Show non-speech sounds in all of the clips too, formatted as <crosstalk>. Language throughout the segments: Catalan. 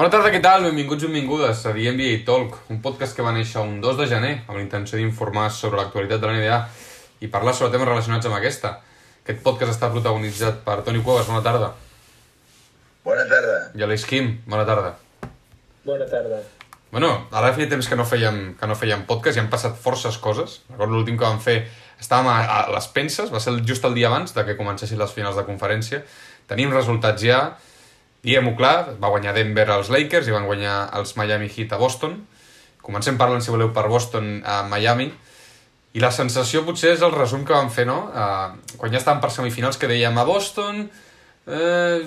Bona tarda, què tal? Benvinguts i benvingudes a The NBA Talk, un podcast que va néixer un 2 de gener amb la intenció d'informar sobre l'actualitat de la NBA i parlar sobre temes relacionats amb aquesta. Aquest podcast està protagonitzat per Toni Cuevas, bona tarda, Bona tarda. i Aleix Kim, bona tarda. Bona tarda. Bueno, ara feia temps que no fèiem, que no fèiem podcast i han passat forces coses. Recordo l'últim que vam fer, estàvem a, a les penses, va ser just el dia abans de que comencessin les finals de conferència. Tenim resultats ja, diguem-ho clar, va guanyar Denver als Lakers i van guanyar els Miami Heat a Boston. Comencem parlant, si voleu, per Boston a Miami. I la sensació potser és el resum que vam fer, no? Uh, quan ja estàvem per semifinals que dèiem a Boston... Eh,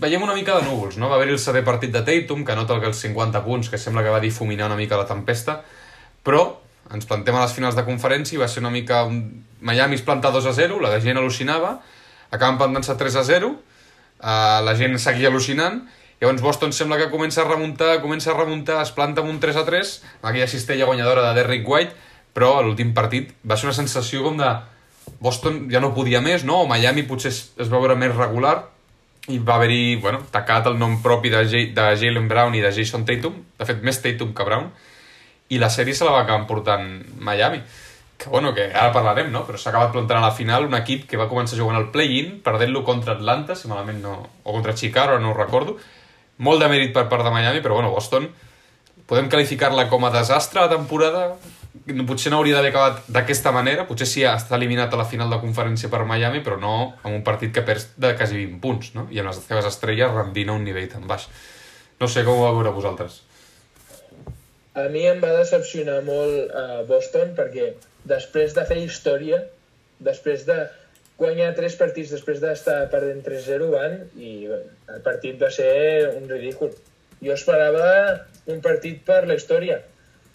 veiem una mica de núvols, no? Va haver-hi el setè partit de Tatum, que nota els 50 punts, que sembla que va difuminar una mica la tempesta, però ens plantem a les finals de conferència i va ser una mica... Un... Miami es planta 2 a 0, la gent al·lucinava, acaben plantant-se 3 a 0, uh, la gent seguia al·lucinant, llavors Boston sembla que comença a remuntar, comença a remuntar, es planta amb un 3 a 3, amb aquella cistella guanyadora de Derrick White, però a l'últim partit va ser una sensació com de Boston ja no podia més, no? O Miami potser es, es va veure més regular i va haver-hi, bueno, tacat el nom propi de, J de Jalen Brown i de Jason Tatum, de fet més Tatum que Brown, i la sèrie se la va acabar portant Miami. Que bueno, que ara parlarem, no? Però s'ha acabat plantant a la final un equip que va començar jugant al play-in, perdent-lo contra Atlanta, si malament no... o contra Chicago, no ho recordo. Molt de mèrit per part de Miami, però bueno, Boston podem qualificar-la com a desastre la temporada potser no hauria d'haver acabat d'aquesta manera potser sí està eliminat a la final de conferència per Miami però no amb un partit que perds de quasi 20 punts no? i amb les seves estrelles rendint a un nivell tan baix no sé com ho va veure vosaltres A mi em va decepcionar molt uh, Boston perquè després de fer història, després de guanyar tres partits després d'estar perdent 3-0 van i bé, el partit va ser un ridícul. Jo esperava un partit per la història,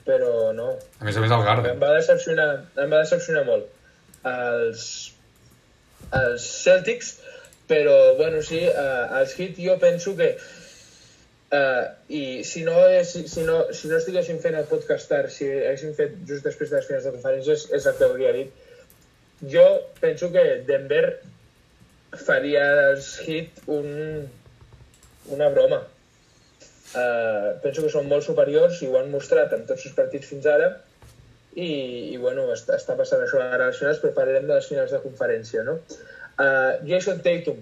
però no. a més a més el Em Garden va decepcionar, em va decepcionar molt els, els Celtics, però bueno, sí, uh, els Heat jo penso que uh, i si no, si, si, no, si no estiguéssim fent el podcast tard, si haguéssim fet just després de les finals de conferències, és el que hauria dit. Jo penso que Denver faria als Heat un, una broma. Uh, penso que són molt superiors i ho han mostrat en tots els partits fins ara i, i bueno, està, està passant això ara a les finals, però parlarem de les finals de conferència, no? Uh, Jason Tatum,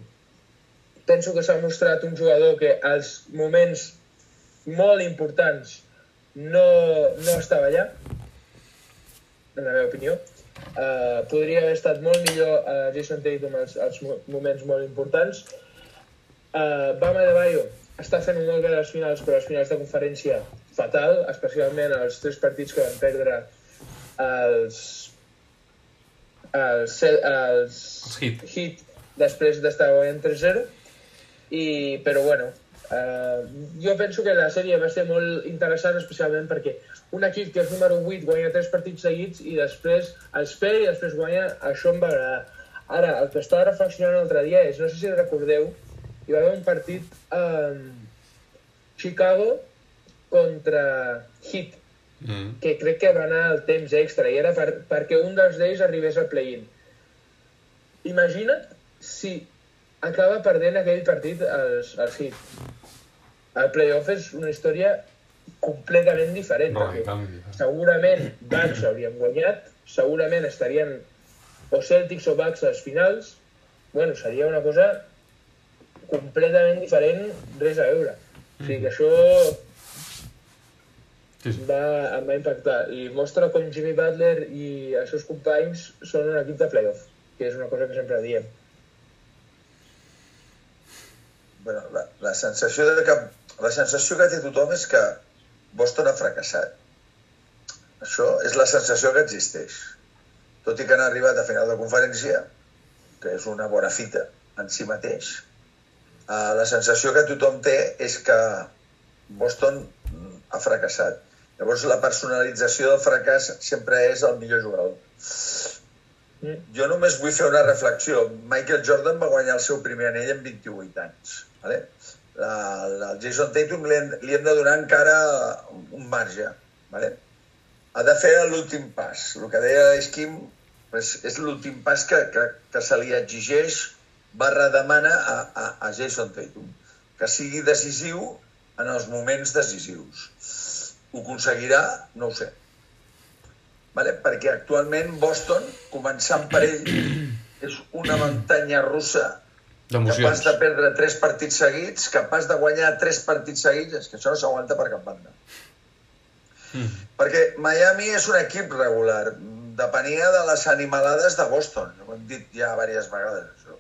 penso que s'ha mostrat un jugador que als moments molt importants no, no estava allà, en la meva opinió. Uh, podria haver estat molt millor uh, Jason Tatum als, als mo- moments molt importants. Uh, Bama de Bayo està fent un molt bé a les finals, però a les finals de conferència fatal, especialment els tres partits que van perdre els, els, els, Els Heat. Heat després d'estar guanyant 3-0 i, però bueno uh, jo penso que la sèrie va ser molt interessant especialment perquè un equip que és número 8 guanya 3 partits seguits i després els perd i després guanya això em va agradar ara, el que estava reflexionant l'altre dia és, no sé si recordeu hi va haver un partit um, Chicago contra Heat mm. que crec que va anar al temps extra i era per, perquè un dels d'ells arribés al play-in. Imagina't si acaba perdent aquell partit als, als Heat. El playoff és una història completament diferent. perquè diferent. segurament Bucks haurien guanyat, segurament estarien o Celtics o Bucks a les finals. Bueno, seria una cosa completament diferent, res a veure. O sigui que això sí, sí. va, em va impactar i mostra com Jimmy Butler i els seus companys són un equip de playoff, que és una cosa que sempre diem. Bueno, la, la, sensació de que, la sensació que té tothom és que Boston ha fracassat. Això és la sensació que existeix. Tot i que han arribat a final de conferència, que és una bona fita en si mateix, eh, la sensació que tothom té és que Boston mm, ha fracassat. Llavors la personalització del fracàs sempre és el millor jugador. Jo només vull fer una reflexió. Michael Jordan va guanyar el seu primer anell amb 28 anys. Vale? La, la, el Jason Tatum li hem, li hem de donar encara un marge. Vale? Ha de fer l'últim pas. El que deia l'Esquim és, és l'últim pas que, que, que se li exigeix barra demana a, a, a Jason Tatum. Que sigui decisiu en els moments decisius. Ho aconseguirà? No ho sé. Vale? Perquè actualment Boston, començant per ell, <clears throat> és una muntanya russa capaç de perdre tres partits seguits, capaç de guanyar tres partits seguits, és que això no s'aguanta per cap banda. Mm. Perquè Miami és un equip regular, depenia de les animalades de Boston, ho hem dit ja diverses vegades. Això.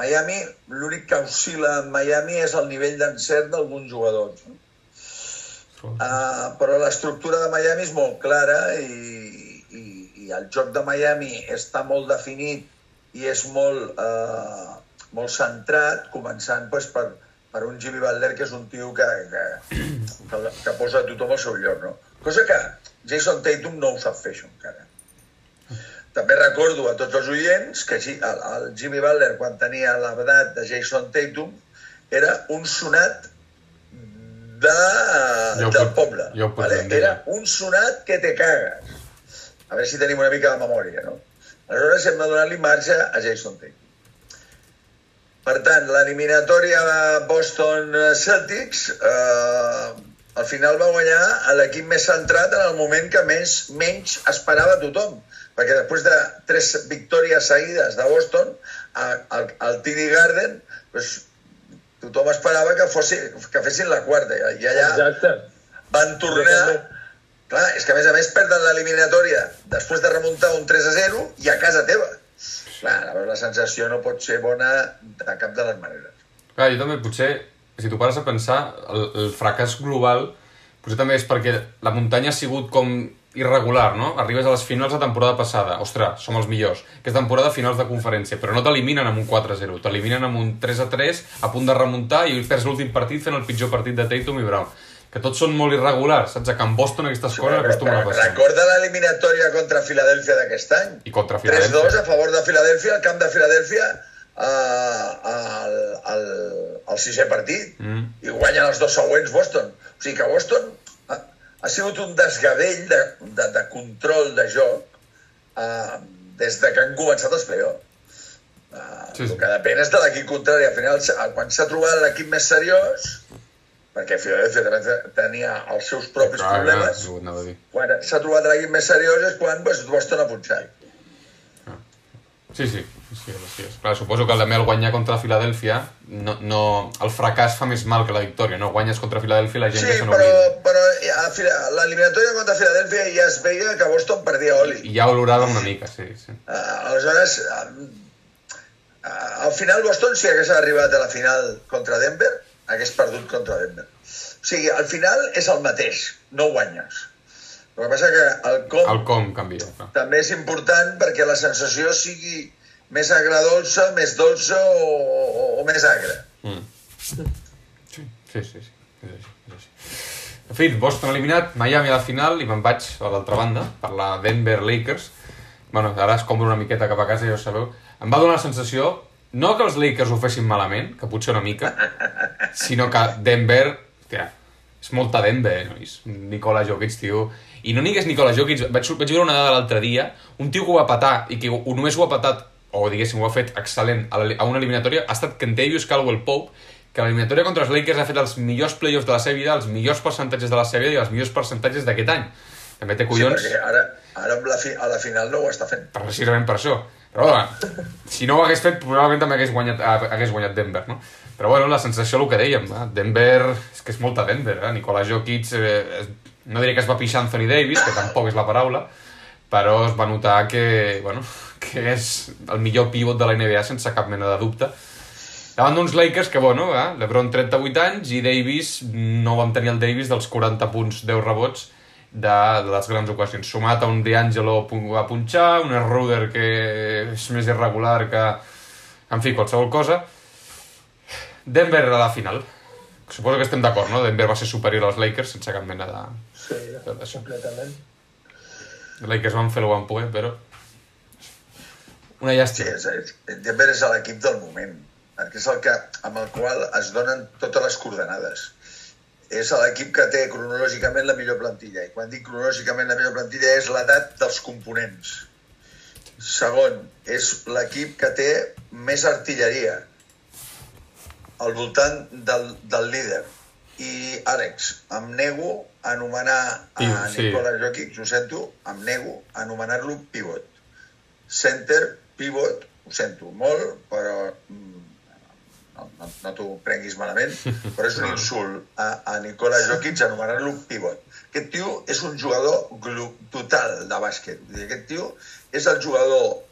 Miami, l'únic que oscil·la en Miami és el nivell d'encert d'alguns jugadors. No? Uh, però l'estructura de Miami és molt clara i, i, el joc de Miami està molt definit i és molt, uh, molt centrat, començant pues, per, per un Jimmy Butler, que és un tio que, que, que, que posa a tothom al seu lloc. No? Cosa que Jason Tatum no ho sap fer, això, encara. També recordo a tots els oients que el, el Jimmy Butler, quan tenia l'edat de Jason Tatum, era un sonat de, Ja del poble. ja vale? Era un sonat que te cagues. A veure si tenim una mica de memòria, no? Aleshores hem de donar-li marge a Jason Tatum. Per tant, l'eliminatòria de Boston Celtics eh, al final va guanyar a l'equip més centrat en el moment que més, menys esperava tothom. Perquè després de tres victòries seguides de Boston, al, al TD Garden, pues, tothom esperava que, fossi, que fessin la quarta. I allà Exacte. van tornar... Clar, és que a més a més perden l'eliminatòria després de remuntar un 3 a 0 i a casa teva. Clar, llavors la sensació no pot ser bona de cap de les maneres. Clar, jo també potser, si tu pares a pensar, el, el fracàs global potser també és perquè la muntanya ha sigut com irregular, no? Arribes a les finals de temporada passada, ostres, som els millors. Aquesta temporada finals de conferència, però no t'eliminen amb un 4-0, t'eliminen amb un 3-3 a punt de remuntar i perds l'últim partit fent el pitjor partit de Tatum i Brown. Que tots són molt irregulars, saps? Que en Boston aquestes coses acostumen a passar. Recorda l'eliminatòria contra Filadèlfia d'aquest any? I contra Filadèlfia. 3-2 a favor de Filadèlfia, al camp de Filadèlfia, eh, al, al, al sisè partit. Mm. I guanyen els dos següents Boston. O sigui que Boston ha, ha sigut un desgavell de, de, de control de joc eh, des de que han començat els play-offs. Uh, Sí, sí. El que depèn és de l'equip contrari. Al final, quan s'ha trobat l'equip més seriós, perquè Filadèlfia també tenia els seus propis Clar, clar, problemes, dir. quan s'ha trobat l'equip més seriós és quan pues, Boston ha punxat. Sí, sí, sí, sí. Clar, suposo que també el guanyar contra Filadèlfia, no, no, el fracàs fa més mal que la victòria, no? Guanyes contra Filadèlfia la gent Sí, ja se però, n'oblida. però a Fila- a l'eliminatòria contra Filadèlfia ja es veia que Boston perdia oli. I ja olorava una mica, sí, sí. Uh, aleshores, uh, uh, al final Boston, si hagués arribat a la final contra Denver, hagués perdut contra Denver. O sigui, al final és el mateix, no guanyes. El que passa que el com El com canvia, clar. també és important perquè la sensació sigui més agradolça, més dolça o, o, o més agra. Mm. Sí, sí, sí, sí. És així, és així. En fi, Boston eliminat, Miami a la final i me'n vaig a l'altra banda per la Denver Lakers. Bueno, ara es compro una miqueta cap a casa, ja ho sabeu. Em va donar la sensació, no que els Lakers ho fessin malament, que potser una mica, sinó que Denver, hòstia, és molta Denver, eh, nois. Nicola Jokic, tio. I no digues Nicola Jokic, vaig, vaig veure una dada l'altre dia, un tio que ho va patar i que ho, només ho ha patat, o diguéssim, ho ha fet excel·lent a, la, a una eliminatòria, ha estat Kentavious Caldwell Pope, que a l'eliminatòria contra els Lakers ha fet els millors playoffs de la seva vida, els millors percentatges de la seva vida i els millors percentatges d'aquest any. També té collons Sí, ara, ara la fi, a la final no ho està fent. precisament per això. Però bueno, si no ho hagués fet, probablement també hagués guanyat, ah, hagués guanyat Denver, no? Però bueno, la sensació, el que dèiem, eh? Denver, és que és molta Denver, eh? Nicola Jokic, eh, no diré que es va pixar Anthony Davis, que tampoc és la paraula, però es va notar que, bueno, que és el millor pivot de la NBA sense cap mena de dubte. Davant d'uns Lakers que, bueno, eh? LeBron 38 anys i Davis, no vam tenir el Davis dels 40 punts, 10 rebots, de, de les grans ocasions. Sumat a un D'Angelo a pun- a punxar, un Ruder que és més irregular que... En fi, qualsevol cosa. Denver a la final. Suposo que estem d'acord, no? Denver va ser superior als Lakers sense cap mena de... Sí, Això. completament. Els Lakers van fer el van poder, però... Una Sí, llàstima. és, és, Denver és l'equip del moment, perquè és el que, amb el qual es donen totes les coordenades. És l'equip que té cronològicament la millor plantilla, i quan dic cronològicament la millor plantilla és l'edat dels components. Segon, és l'equip que té més artilleria al voltant del, del líder. i Àlex, em nego a anomenar a sí. Nicola Jokic, ho sento, em nego a anomenar-lo pivot. Center, pivot, ho sento molt, però mm, no, no, no t'ho prenguis malament, <laughs> però és un insult a, a Nicola Jokic anomenar-lo pivot. Aquest tio és un jugador total de bàsquet. Aquest tio és el jugador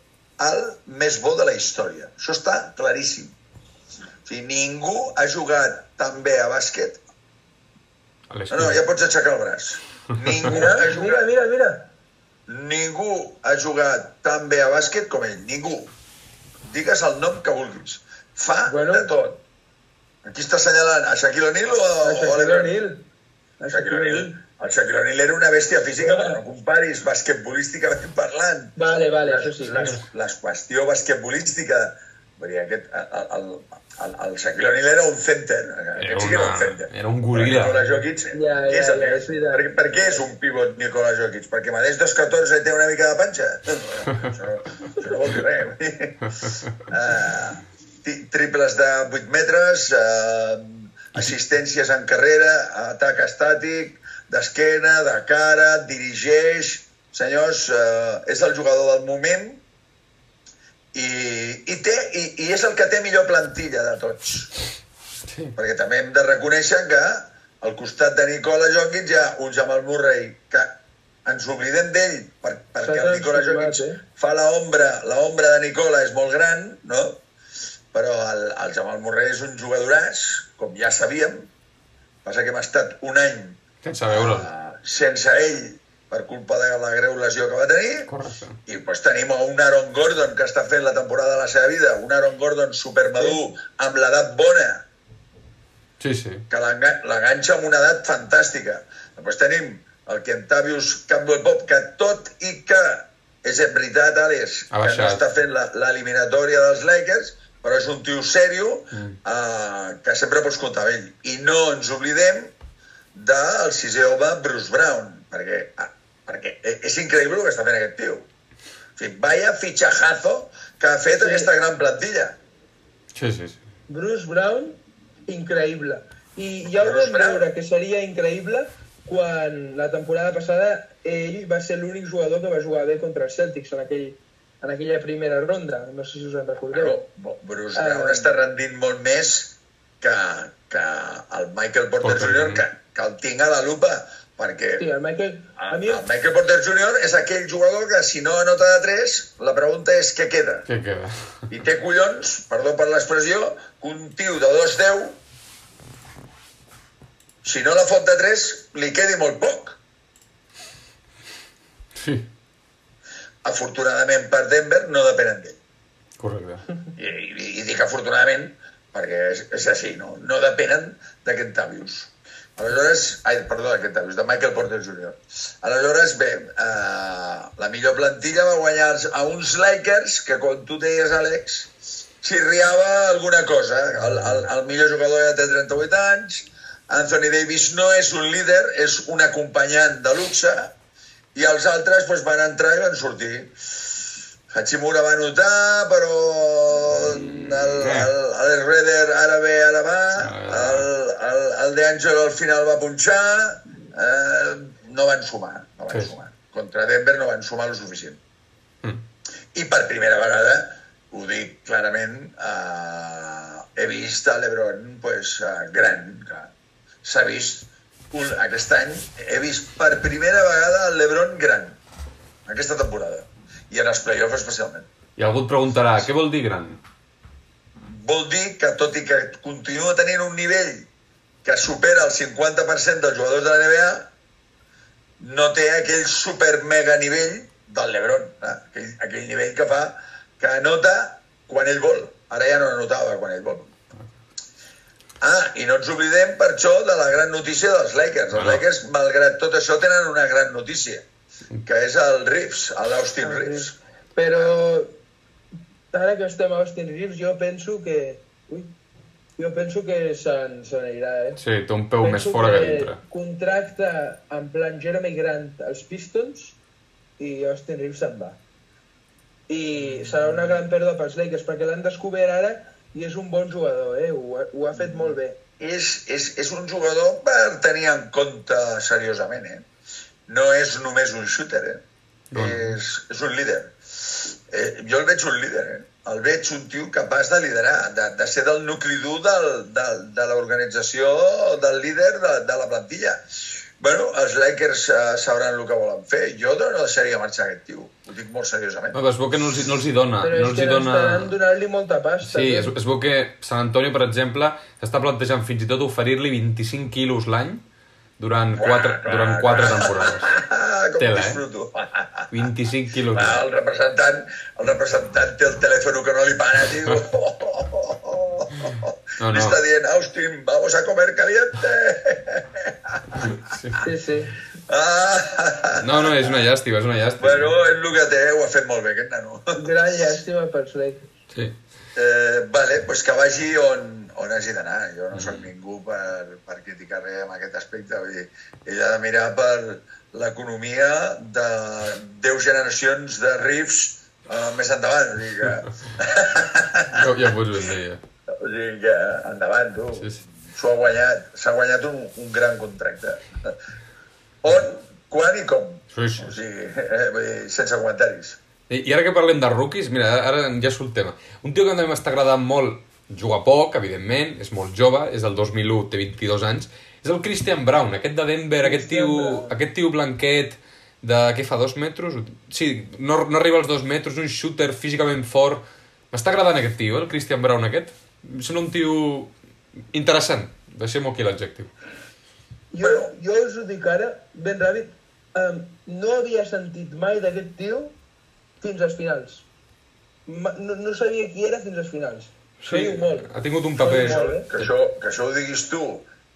alt més bo de la història. Això està claríssim. O sigui, ningú ha jugat tan bé a bàsquet A no, no, ja pots aixecar el braç. Ningú <laughs> Mira, ha mira, jugat, mira, mira. ningú ha jugat tan bé a bàsquet com ell. Ningú. Digues el nom que vulguis. Fa Bueno. de tot. Aquí està assenyalant a Shaquille O'Neal o, A a Shaquille? O'Neal. A Shaquille O'Neal. El Shaquille O'Neal era una bèstia física, però no comparis basquetbolísticament parlant. Vale, vale, això sí. Les, les qüestió basquetbolística... Vull dir, aquest, el, el, el, el Shaquille O'Neal era un center. Aquest sí que era un center. era un goril·la. Nikola Jokic... Ja, què és ja, el ja, és per, per què és un pivot Nikola Jokic? Perquè medeix 2'14 i té una mica de panxa? <laughs> això, això no vol dir res. Uh, <laughs> triples de 8 metres, uh, assistències en carrera, atac estàtic, d'esquena, de cara, dirigeix... Senyors, uh, és el jugador del moment i, i, té, i, i és el que té millor plantilla de tots. Sí. Perquè també hem de reconèixer que al costat de Nicola Jokic hi ha un Jamal Murray que ens oblidem d'ell per, perquè el Nicola Jokic eh? fa la ombra, la ombra de Nicola és molt gran, no? Però el, el Jamal Murray és un jugadoràs, com ja sabíem. Passa que hem estat un any Sense veure'l. uh, sense ell per culpa de la greu lesió que va tenir. Correcte. I pues, tenim un Aaron Gordon que està fent la temporada de la seva vida, un Aaron Gordon supermadur, amb l'edat bona, Sí, sí. que l'enga- l'enganxa amb una edat fantàstica. Després tenim el Kentavius Campbell Pop, que tot i que és en veritat, Àlex, que no està fent l'eliminatòria dels Lakers, però és un tio sèrio Mm. eh, que sempre pots comptar amb ell. I no ens oblidem del sisè home Bruce Brown, perquè, ah, perquè és increïble el que està fent aquest tio. En fi, vaya fitxajazo que ha fet Sí. aquesta gran plantilla. Sí, sí, sí. Bruce Brown, increïble. I ja ho vam Brown. veure que seria increïble quan la temporada passada ell va ser l'únic jugador que va jugar bé contra els Celtics en, aquell, en aquella primera ronda. No sé si us en recordeu. Bo- Bruce. Brown està rendint molt més que, que el Michael Porter, Jr. que, que el tinc a la lupa, perquè Sí, el Michael... A mi, el Michael Porter Jr. és aquell jugador que si no anota de 3, la pregunta és què queda. Què queda? I té collons, perdó per l'expressió, que un tio de 2'10, si no la fot de 3, li quedi molt poc. Sí, Afortunadament per Denver no depenen d'ell. correcte. I, i, i dic afortunadament perquè és, és així, no? No depenen de Kentavius. Aleshores, ai, perdó, de Kentavius, de Michael Porter Jr. Aleshores, bé, eh, la millor plantilla va guanyar a uns Lakers que, com tu deies, Àlex, xirriava alguna cosa. El, el, el millor jugador ja té 38 anys, Anthony Davis no és un líder, és un acompanyant de luxe, i els altres doncs, van entrar i van sortir. Hachimura va anotar, però el, el, el Redder ara ve, ara va, el, el, el De Angelo al final va punxar, eh, no van sumar, no van sumar. Contra Denver no van sumar lo suficient. Mm. I per primera vegada, ho dic clarament, eh, he vist a l'Ebron pues, eh, gran. que S'ha vist aquest any, he vist per primera vegada el l'Ebron gran, aquesta temporada. I en els play-offs especialment. I algú et preguntarà, què vol dir gran? Vol dir que, tot i que continua tenint un nivell que supera el 50% dels jugadors de la NBA, no té aquell super mega nivell del LeBron, eh? aquell, aquell nivell que fa que anota quan ell vol. Ara ja no anotava quan ell vol. Ah, i no ens oblidem per això de la gran notícia dels Lakers. Els Ah. Lakers, malgrat tot això, tenen una gran notícia, que és el Reeves, l'Austin Reeves. Però ara que estem a Austin Reeves, jo penso que... Ui, jo penso que se'n se n'anirà, eh? Sí, té un peu més penso fora que dintre. contracta en plan Jeremy Grant als Pistons i Austin Reeves se'n va. I serà una gran pèrdua pels Lakers perquè l'han descobert ara i és un bon jugador, eh? Ho, ha- ho ha fet molt bé. és, és, és un jugador per tenir en compte seriosament, eh? No és només un shooter, eh? No. És, és un líder. Eh, jo el veig un líder, eh? El veig un tio capaç de liderar, de, de ser del nucli dur del, del, de l'organització, del líder de, de la plantilla. Bueno, els Lakers eh, sabran el que volen fer. Jo no deixaria marxar aquest tio. Ho dic molt seriosament. No, però es veu que no els, no els hi dona. Però no és els que hi no dona... estaran donant-li molta pasta. Sí, es, es veu que Sant Antonio, per exemple, s'està plantejant fins i tot oferir-li 25 quilos l'any durant quatre, clar, durant quatre temporades. Ah, <laughs> com Tela, eh? disfruto. 25 quilos Ah, l'any. el representant, el representant té el telèfon que no li para, tio. <laughs> No, no. Li està dient, Austin, vamos a comer caliente. Sí. Sí, sí. Ah. No, no, és una llàstima, és una llàstima. Bueno, és el que té, ho ha fet molt bé, aquest nano. Gran llàstima pels Lakers. Sí. Eh, vale, pues que vagi on, on hagi d'anar. Jo no sóc ningú per, per criticar res en aquest aspecte. Vull dir, ell ha de mirar per l'economia de 10 generacions de riffs eh, més endavant. O sigui que, Ja, ja pots ben dir, ja. O sigui que endavant, tu. Sí, sí. S'ho ha guanyat, s'ha guanyat un, un gran contracte. On, quan i com. Sí, sí. O sigui, eh, sense comentaris. I i ara que parlem de rookies, mira, ara ja surt el tema. Un tio que també m'està agradant molt, juga poc, evidentment, és molt jove, és del 2001, té 22 anys, és el Christian Brown, aquest de Denver, aquest Christian tio, Brown. aquest tio blanquet, de, què fa, dos metres? Sí, no, no arriba als dos metres, un shooter físicament fort. M'està agradant aquest tio, el Christian Brown aquest. Em sembla un tio interessant, deixem-ho aquí l'adjectiu. Jo, jo us ho dic ara, ben ràpid, um, no havia sentit mai d'aquest tio fins als finals. Ma, no, no sabia qui era fins als finals. Sí, Això molt. ha tingut un paper... Això molt, eh? Que això, que això ho diguis tu,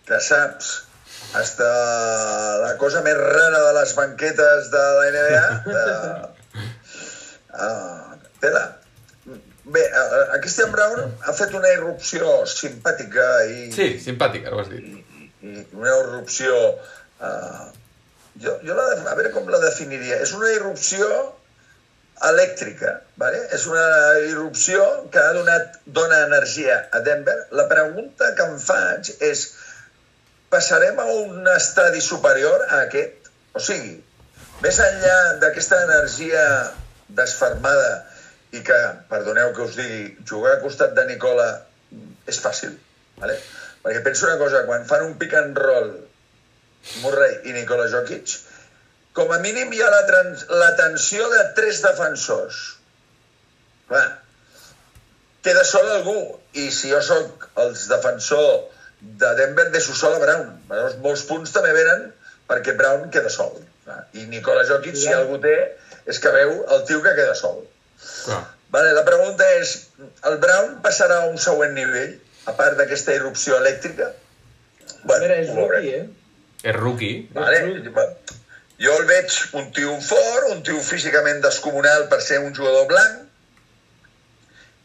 que saps hasta la cosa més rara de les banquetes de la NBA. De... Uh, <laughs> tela. Bé, uh, Christian Brown ha fet una irrupció simpàtica i, Sí, simpàtic, ara ho has dit. i una irrupció... Uh, jo, jo la, a veure com la definiria. És una irrupció elèctrica, vale? és una irrupció que ha donat, dona energia a Denver. La pregunta que em faig és, passarem a un estadi superior a aquest? O sigui, més enllà d'aquesta energia desfermada i que, perdoneu que us digui, jugar a costat de Nicola és fàcil, vale? perquè penso una cosa, quan fan un pick and roll Murray i Nikola Jokic, com a mínim hi ha la, trans, la tensió de tres defensors. Clar, queda sol algú, i si jo sóc els defensor de Denver, deixo sol a Brown. Llavors, molts punts també venen perquè Brown queda sol. Clar. I Nikola Jokic, si algú té, és que veu el tio que queda sol. Clar. Vale, la pregunta és, el Brown passarà a un següent nivell, a part d'aquesta irrupció elèctrica? A veure, és rookie, eh? És rookie. Vale? Jo el veig un tio fort, un tio físicament descomunal per ser un jugador blanc.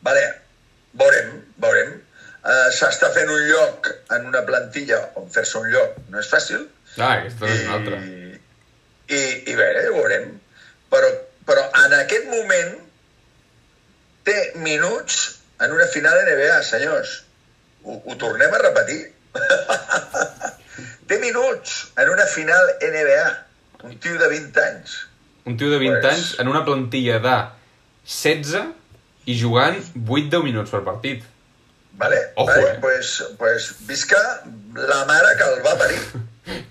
Vale, veurem, veurem. Uh, S'està fent un lloc en una plantilla on fer-se un lloc no és fàcil. Ah, aquesta és una altra. I, i bé, ho veurem. Però, però en aquest moment té minuts en una final NBA, senyors. Ho, ho tornem a repetir. <laughs> té minuts en una final NBA. Un tio de 20 anys. Un tio de 20 Pues- anys en una plantilla de 16 i jugant 8-10 minuts per partit. Vale? Ojo, vale? eh? Pues, pues visca la mare que el va parir. <laughs>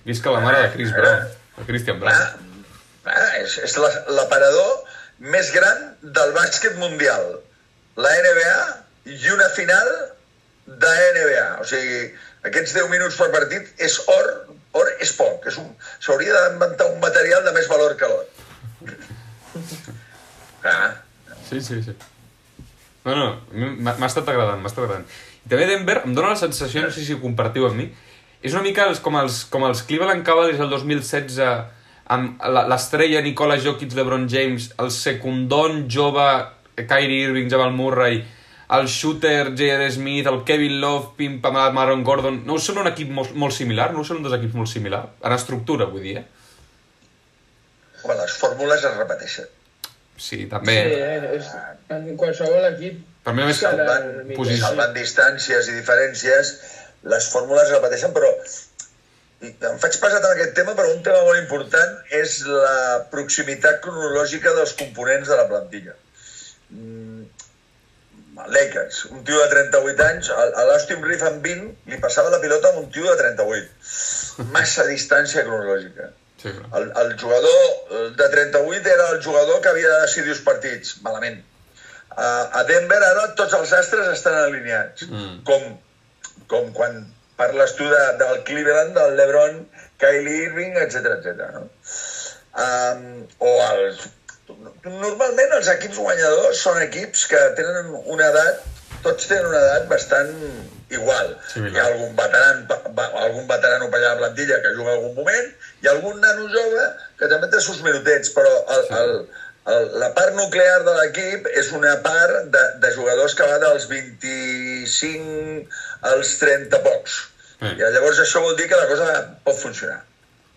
Visca la mare de Chris Brown, de Christian Brown. Clar, clar, és, és la- l'aparador més gran del bàsquet mundial. La NBA i una final de NBA. O sigui, aquests 10 minuts per partit és or, or és poc. S'hauria d'inventar un material de més valor que l'or. Clar, Sí, sí, sí. No, no, m'ha estat agradant, m'ha estat agradant. I també Denver em dóna la sensació, no sé si ho compartiu amb mi, és una mica els, com, els, com els Cleveland Cavaliers el 2016 amb la- l'estrella Nicola Jokic, LeBron James, el secundon jove Kyrie Irving, Jamal Murray, el shooter J.R. Smith, el Kevin Love, Pim Pam, Maron Gordon... No sembla un equip molt, molt similar? No un dos equips molt similar? En estructura, vull dir, eh? quan les fórmules es repeteixen. Sí, també. Sí, eh? És, en qualsevol equip... Per mi només... Salva- salvant, posició. salvant distàncies i diferències, les fórmules es repeteixen, però em faig passat en aquest tema, però un tema molt important és la proximitat cronològica dels components de la plantilla. Mm, Lakers, un tio de 38 anys, a a l'Austin Reeves amb 20 li passava la pilota amb un tio de 38. Massa distància cronològica. Sí, clar. El, el jugador de 38 era el jugador que havia de decidir els partits, malament. A, a Denver ara tots els astres estan alineats, Mm. com, com quan parles tu de, del Cleveland, del LeBron, Kylie Irving, etc etc. no? Um, o els... Normalment els equips guanyadors són equips que tenen una edat, tots tenen una edat bastant igual. Similar. Hi ha algun veteran, algun veterano per allà a la plantilla que juga algun moment, i algun nano jove que també té els seus minutets, però el, Sí. el, la part nuclear de l'equip és una part de, de jugadors que va dels 25 als 30 pocs. Sí. I llavors això vol dir que la cosa pot funcionar.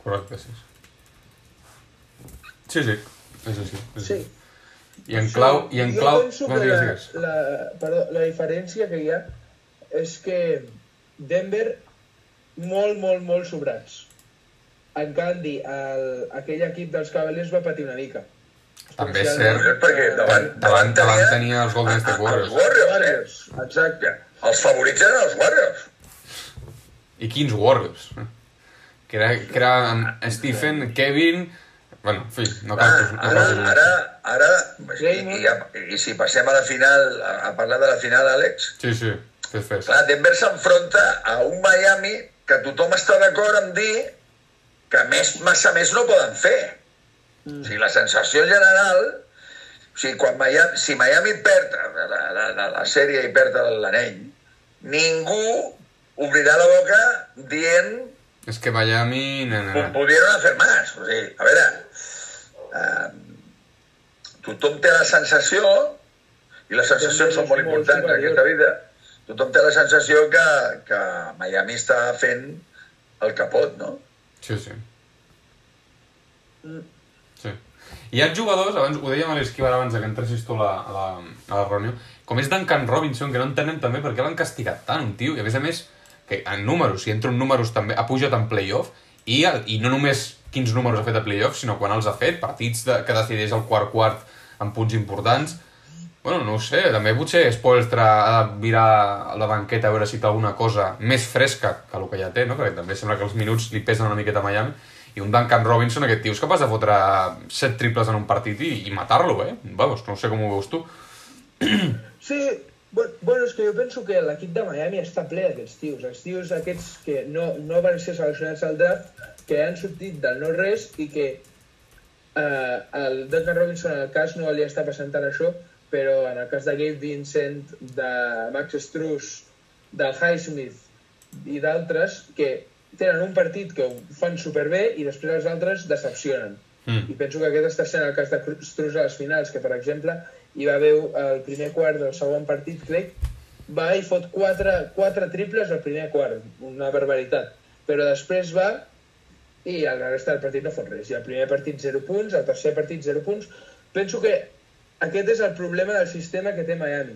Correcte, sí. Sí, sí, és així. És Sí. I en clau... I en jo clau... penso que digues, la, digues. la, perdó, la diferència que hi ha és que Denver molt, molt, molt sobrats. En canvi, el, aquell equip dels Cavaliers va patir una mica. També és cert. Perquè davant, Davant, davant tenia els Golden State els Warriors. Eh? Warriors, exacte. Els favorits eren els Warriors. I quins Warriors. Que era, que era en Stephen, Kevin... Bueno, en fi, no cal... Ah, No ara, cal ara, ara, i, i, i si passem a la final, a, a parlar de la final, Àlex, Sí, sí, fes, fes. clar, Denver s'enfronta a un Miami que tothom està d'acord en dir que més, massa més no poden fer. O sigui, la sensació general, o sigui, quan Miami, si Miami perd la, la, la, la, la sèrie i perd l'anell, ningú obrirà la boca dient És que Miami... No, no, no. pudieron hacer más. O sigui, a veure, eh, tothom té la sensació, i les sensacions són molt importants en aquesta vida, tothom té la sensació que, que Miami està fent el que pot, no? Sí, sí. Mm. Hi ha jugadors, abans ho dèiem a l'Esquivar abans que entressis tu a la, a la, a la reunió, com és Duncan Robinson, que no entenem també per què l'han castigat tant, un tio, i a més a més, que en números, si entra en números també, ha pujat en playoff, i, i no només quins números ha fet a playoff, sinó quan els ha fet, partits de, que decideix el quart-quart en punts importants, Bueno, no ho sé, també potser Spoelstra ha de a la banqueta a veure si té alguna cosa més fresca que el que ja té, no? Perquè també sembla que els minuts li pesen una miqueta a Miami. I un Duncan Robinson, aquest tio, és capaç de fotre set triples en un partit i, i matar-lo, eh? Vamos, no sé com ho veus tu. <clears throat> Sí, bueno, és que jo penso que l'equip de Miami està ple d'aquests tios. Els tios aquests que no, no van ser seleccionats al draft, que han sortit del no-res i que eh, el Duncan Robinson en el cas no li està passant tant això, però en el cas de Gabe Vincent, de Max Struz, del Highsmith i d'altres que tenen un partit que ho fan superbé i després els altres decepcionen. Mm. I penso que aquest està sent el cas de Struz a les finals, que per exemple hi va haver el primer quart del segon partit, crec, va i fot quatre, quatre triples al primer quart, una barbaritat. Però després va i la resta del partit no fot res. I el primer partit 0 punts, el tercer partit 0 punts. Penso que aquest és el problema del sistema que té Miami,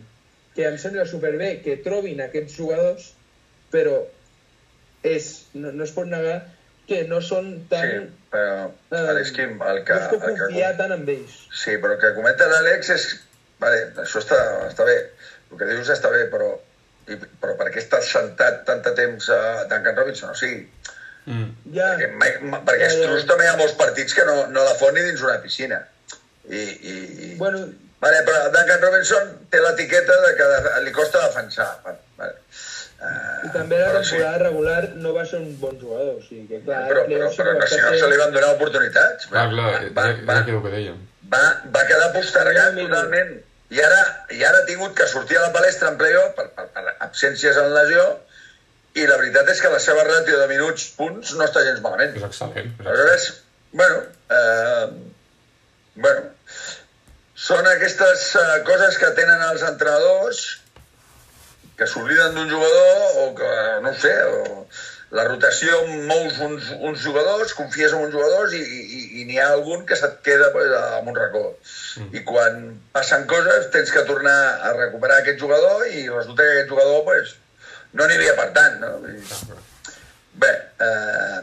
que em sembla superbé que trobin aquests jugadors, però és, no, no es pot negar que no són tan... Sí, però eh, Àlex Kim, el que... no es pot que confiar tant en ells. Sí, però el que comenta l'Àlex és... Vale, això està, està bé, el que dius està bé, però, i, però per què estàs sentat tant de temps a Duncan Robinson? O sigui, Mm. Ja, perquè, ma- ma- perquè Ja, ja. També hi ha molts partits que no, no la fot ni dins una piscina. I, i, i... bueno, Vale, però Duncan Robinson té l'etiqueta de que de, li costa defensar. Vale, vale. Uh, i també la temporada regular no va ser un bon jugador, o sigui que clar, Però, però, sí però, que però va si no se li van donar oportunitats. Clar, clar, va, és, va, és, va, el que dèiem. va, va quedar postergat totalment i ara, i ara ha tingut que sortir a la palestra en playoff per, per, per absències en lesió i la veritat és que la seva ràtio de minuts punts no està gens malament. És excel·lent. És excel·lent. Aleshores, bueno, eh, bueno, són aquestes eh, coses que tenen els entrenadors que s'obliden d'un jugador o que, no ho sé, o la rotació mous uns, uns jugadors, confies en uns jugadors i, i, i n'hi ha algun que se't queda pues, amb un racó. Mm. I quan passen coses tens que tornar a recuperar aquest jugador i resulta que aquest jugador pues, no n'hi havia per tant, no? Vull dir, Bé, eh,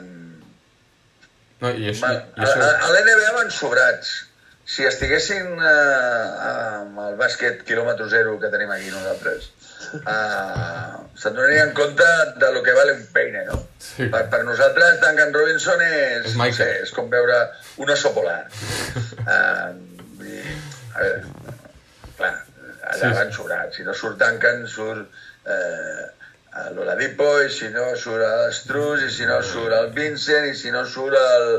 No, i això, i A, això... a, a l'NBA van sobrats. Si estiguessin eh, amb el bàsquet quilòmetre zero que tenim aquí nosaltres, eh, se'n donarien compte de lo que vale un peine, no? Sí. Per, per nosaltres, Duncan Robinson és, És no sé, és com veure un oso polar. uh, <laughs> vull dir, a veure, clar, allà Sí, van sobrats. Si no surt Duncan, surt eh, l'Oladipo, i si no surt l'Estrus, i si no surt el Vincent, i si no surt el,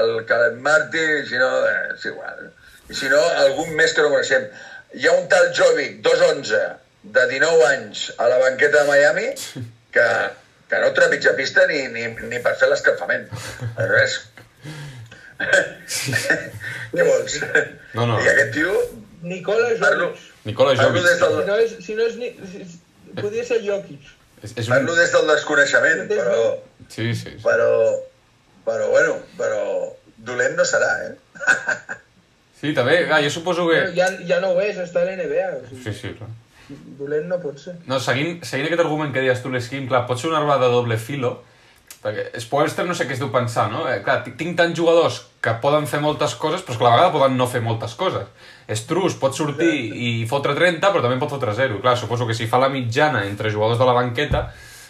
el Caleb Martin, i si no... Eh, és igual. I si no, algun més que no coneixem. Hi ha un tal Jovic, 2'11, de 19 anys, a la banqueta de Miami, que, que no trepitja pista ni, ni, ni per fer l'escalfament. Res. Què vols? No, no. I aquest tio, Nicola parlo, Jokic. Nicola parlo Jovic. des Si del, no és, si no és, ni, podria ser Jokic. És, és parlo un... des del desconeixement, però, Sí, sí. sí. però, però, bueno, però dolent no serà, eh? Sí, també, clar, jo suposo que... Però ja, ja no ho és, està a l'NBA. O sigui, Sí, sí, clar. Dolent no pot ser. No, seguint, seguint aquest argument que deies tu, l'esquim, clar, pot ser una arma de doble filo, perquè Spoelstra no sé què es deu pensar, no? Eh, clar, tinc- tants jugadors que poden fer moltes coses, però és que a la vegada poden no fer moltes coses. Strus pot sortir i fotre 30, però també pot fotre 0. Clar, suposo que si fa la mitjana entre jugadors de la banqueta,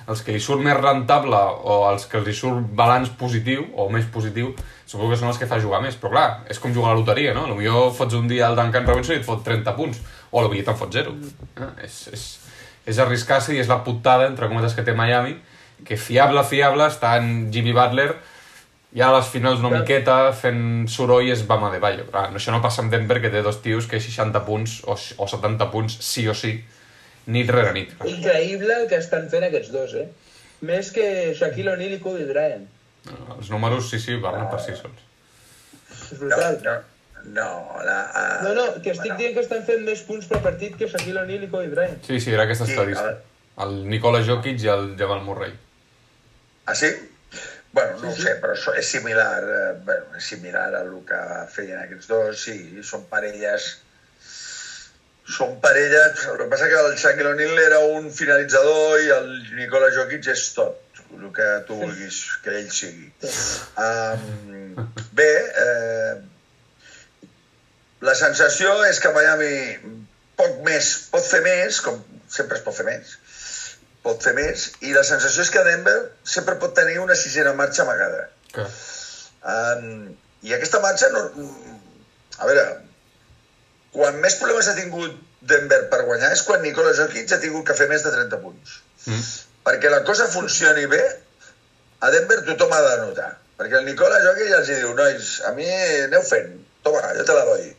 els que li surt més rentable o els que hi surt balanç positiu o més positiu, suposo que són els que fa jugar més. Però clar, és com jugar a la loteria, no? Potser fots un dia al Duncan Robinson i et fot 30 punts, o potser te'n fot 0. Eh? És, és, és arriscar-se i és la putada, entre cometes, que té Miami, que fiable, fiable, està en Jimmy Butler, ja a les finals una Clar. miqueta fent soroll és Bama de Bayo. Clar, això no passa amb Denver, que té dos tios que 60 punts o, o 70 punts sí o sí, nit rere nit. Clar. Increïble el que estan fent aquests dos, eh? Més que Shaquille O'Neal i Kobe Bryant. Els números sí, sí, parlen per si sols. És No, brutal. no, no, la, uh, No, no, que estic dient que estan fent més punts per partit que Shaquille O'Neal i Kobe Bryant. Sí, sí, era aquesta Sí, estadística. El Nikola Jokic i el Jamal Murray. Ah, sí? Bueno, no ho sé, però això és similar, eh, bueno, és similar a el que feien aquests dos, sí, són parelles són parelles, el que passa que el Shaquille O'Neal era un finalitzador i el Nikola Jokic és tot, el que tu vulguis que ell sigui. Um, bé, eh, la sensació és que Miami poc més, pot fer més, com sempre es pot fer més, pot fer més, i la sensació és que Denver sempre pot tenir una sisena marxa amagada. Que... Um, I aquesta marxa, no, a veure, quan més problemes ha tingut Denver per guanyar és quan Nikola Jokic ha tingut que fer més de 30 punts. Mm. Perquè la cosa funcioni bé, a Denver tothom ha de notar. Perquè el Nikola Jokic ja els diu, nois, a mi aneu fent, toma, jo te la doy.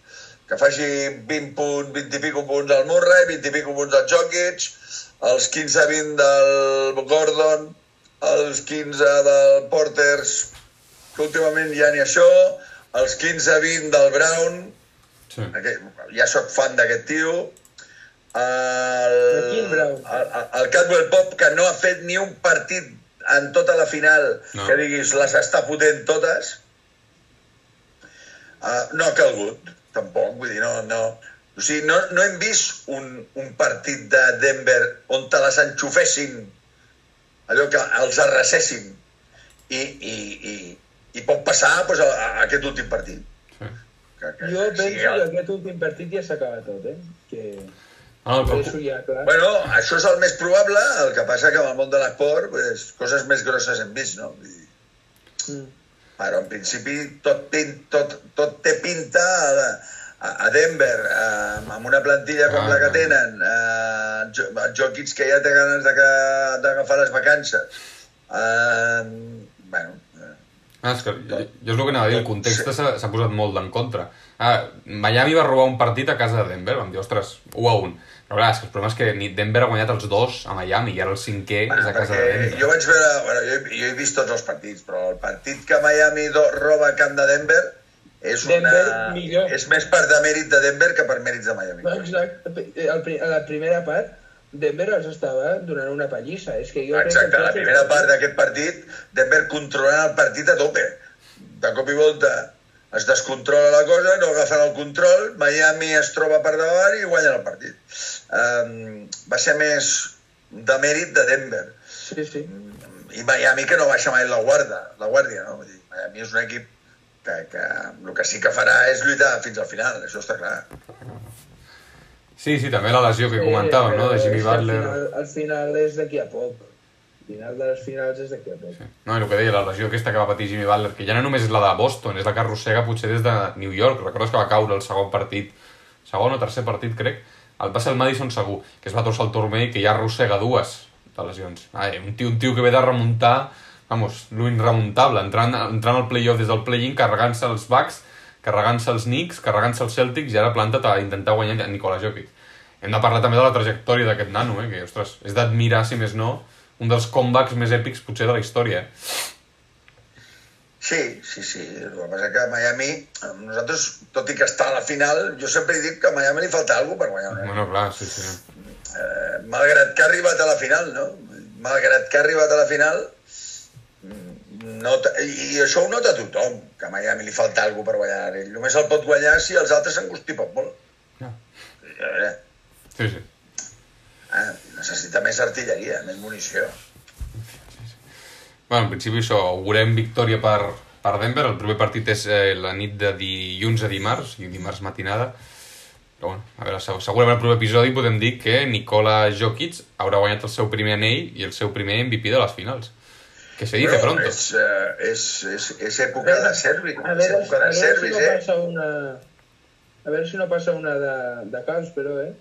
Que faci 20 punts, 20 i pico punts al Murray, 20 i pico punts al Jokic, els 15-20 del Gordon, els 15 del Porters, que últimament ja ni això, els 15-20 del Brown, Sí. aquest, ja sóc fan d'aquest tio, el, el, el, el Cadwell Pop, que no ha fet ni un partit en tota la final No. que diguis les està fotent totes, uh, no ha calgut, tampoc, vull dir, no, no, o sigui, no, no hem vist un, un partit de Denver on te les enxufessin, allò que els arrasessin, i, i, i, i pot passar doncs, a, a aquest últim partit. sí. Que, que, Jo penso sigui que el- aquest últim partit ja s'acaba tot, eh? Que Ah, el, això ja, clar. Bueno, això és el més probable, el que passa que en el món de l'esport pues, coses més grosses hem vist, no? Vull dir, Mm. Però en principi tot, pin, tot, tot té pinta a, a, a Denver, eh, amb una plantilla com Ah, la que tenen, eh, Jo- Jokic que ja té ganes d'agafar les vacances. Eh, bueno, eh, Ah, és que jo, jo és el que anava a dir, el context s'ha s'ha posat molt en contra. Ah, Miami va robar un partit a casa de Denver, vam dir, ostres, 1 a 1. Però clar, és que el problema és que ni Denver ha guanyat els dos a Miami i ara el cinquè és a casa de Denver. jo vaig veure, bueno, jo, he- jo he vist tots els partits, però el partit que Miami do, roba a camp de Denver és, una, Denver, millor. és més per demèrit de Denver que per mèrits de Miami. Exacte. El, pri- a la primera part, Denver els estava donant una pallissa. És que jo crec Exacte, que la primera part d'aquest partit, Denver controlant el partit a tope. De cop i volta es descontrola la cosa, no agafen el control, Miami es troba per davant i guanya el partit. Um, va ser més, de mèrit de Denver. Sí, sí. I Miami que no baixa mai la guarda, la guàrdia, no? Vull dir, Miami és un equip que, que el que sí que farà és lluitar fins al final, això està clar. Sí, sí, també la lesió que comentàvem, no?, de Jimmy Butler. Al final, al final és d'aquí a poc. Al final de les finals és d'aquí a poc. Sí. No, i el que deia, la lesió aquesta que va patir Jimmy Butler, que ja no només és la de Boston, és la que arrossega potser des de New York. Recordes que va caure el segon partit, segon o tercer partit, crec, el ser el Madison segur, que es va torçar el turmell, que ja arrossega dues de lesions. Ai, un, tio, un tio que ve de remuntar, vamos, lo irremuntable, entrant, entrant al playoff des del play-in, carregant-se els Bucks, carregant-se els Knicks, carregant-se els Celtics, i ara planta't a intentar guanyar a Nikola Jokic. Hem de parlar també de la trajectòria d'aquest nano, eh? que, ostres, és d'admirar, si més no, un dels comebacks més èpics potser de la història. Eh? Sí, sí, sí. El que passa que a Miami, nosaltres, tot i que està a la final, jo sempre he dit que a Miami li falta alguna per guanyar una. Bueno, clar, sí, sí. Eh, malgrat que ha arribat a la final, no? Malgrat que ha arribat a la final, nota, i això ho nota tothom, que a Miami li falta alguna per guanyar. Ell només el pot guanyar si els altres s'angustipen molt. Ja. A veure, Sí, sí. ah, necessita més artilleria, més munició. Bueno, en principi això, augurem victòria per, per Denver. El primer partit és eh, la nit de dilluns a dimarts, i dimarts matinada. Però bueno, a veure, se- segurament al proper episodi podem dir que Nikola Jokic haurà guanyat el seu primer anell i el seu primer MVP de les finals. Que se dice pronto. és, eh, és, és, és època de servis, A veure, a veure si no eh? passa una... A veure si no passa una de, de Cavs, però, eh?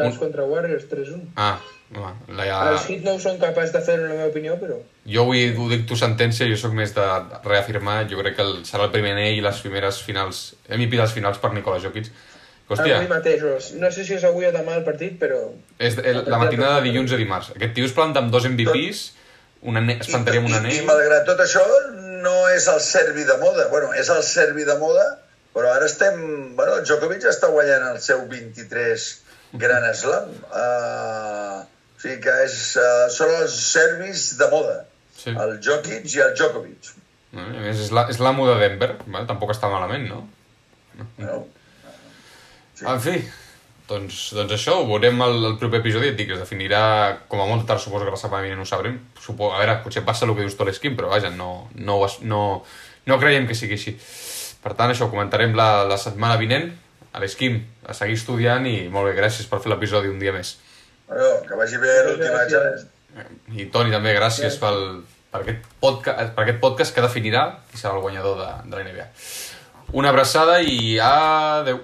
Cavs Un- contra Warriors, 3-1. Ah, home, la, ja... Els Heat no són capaços de fer-ho, en la meva opinió, però... Jo avui ho dic tu sentència, jo sóc més de reafirmar, jo crec que el, serà el primer anell i les primeres finals, MVP de les finals per Nikola Jokic. Que, hòstia, Avui mateix, no sé si és avui o demà el partit, però... és el, la matinada de dilluns a dimarts. Aquest tio es planta amb dos MVPs, un ane... es plantaria amb un I, anell... I malgrat tot això, no és el servi de moda. Bueno, és el servi de moda, però ara estem... Bueno, Djokovic està guanyant el seu 23 Gran Slam. Uh, o sigui que és, uh, són els servis de moda. Sí. El Jokic i el Djokovic. No? A més, és la- és de Denver, vale? tampoc està malament, no? Bueno, Sí. En fi, doncs, doncs això, ho veurem el, el proper episodi, et dic, es definirà com a molt tard, suposo que la setmana vinent ho sabrem. Supo, a veure, potser passa el que dius tu a l'esquim, però vaja, no, no, no, no creiem que sigui així. Per tant, això, ho comentarem la, la setmana vinent, a l'esquim, a seguir estudiant i molt bé, gràcies per fer l'episodi un dia més. bueno, que vagi bé l'últim any. Gràcies. I Toni, també, gràcies pel, per, aquest podcast, per aquest podcast que definirà qui serà el guanyador de, de la NBA. Una abraçada i adeu.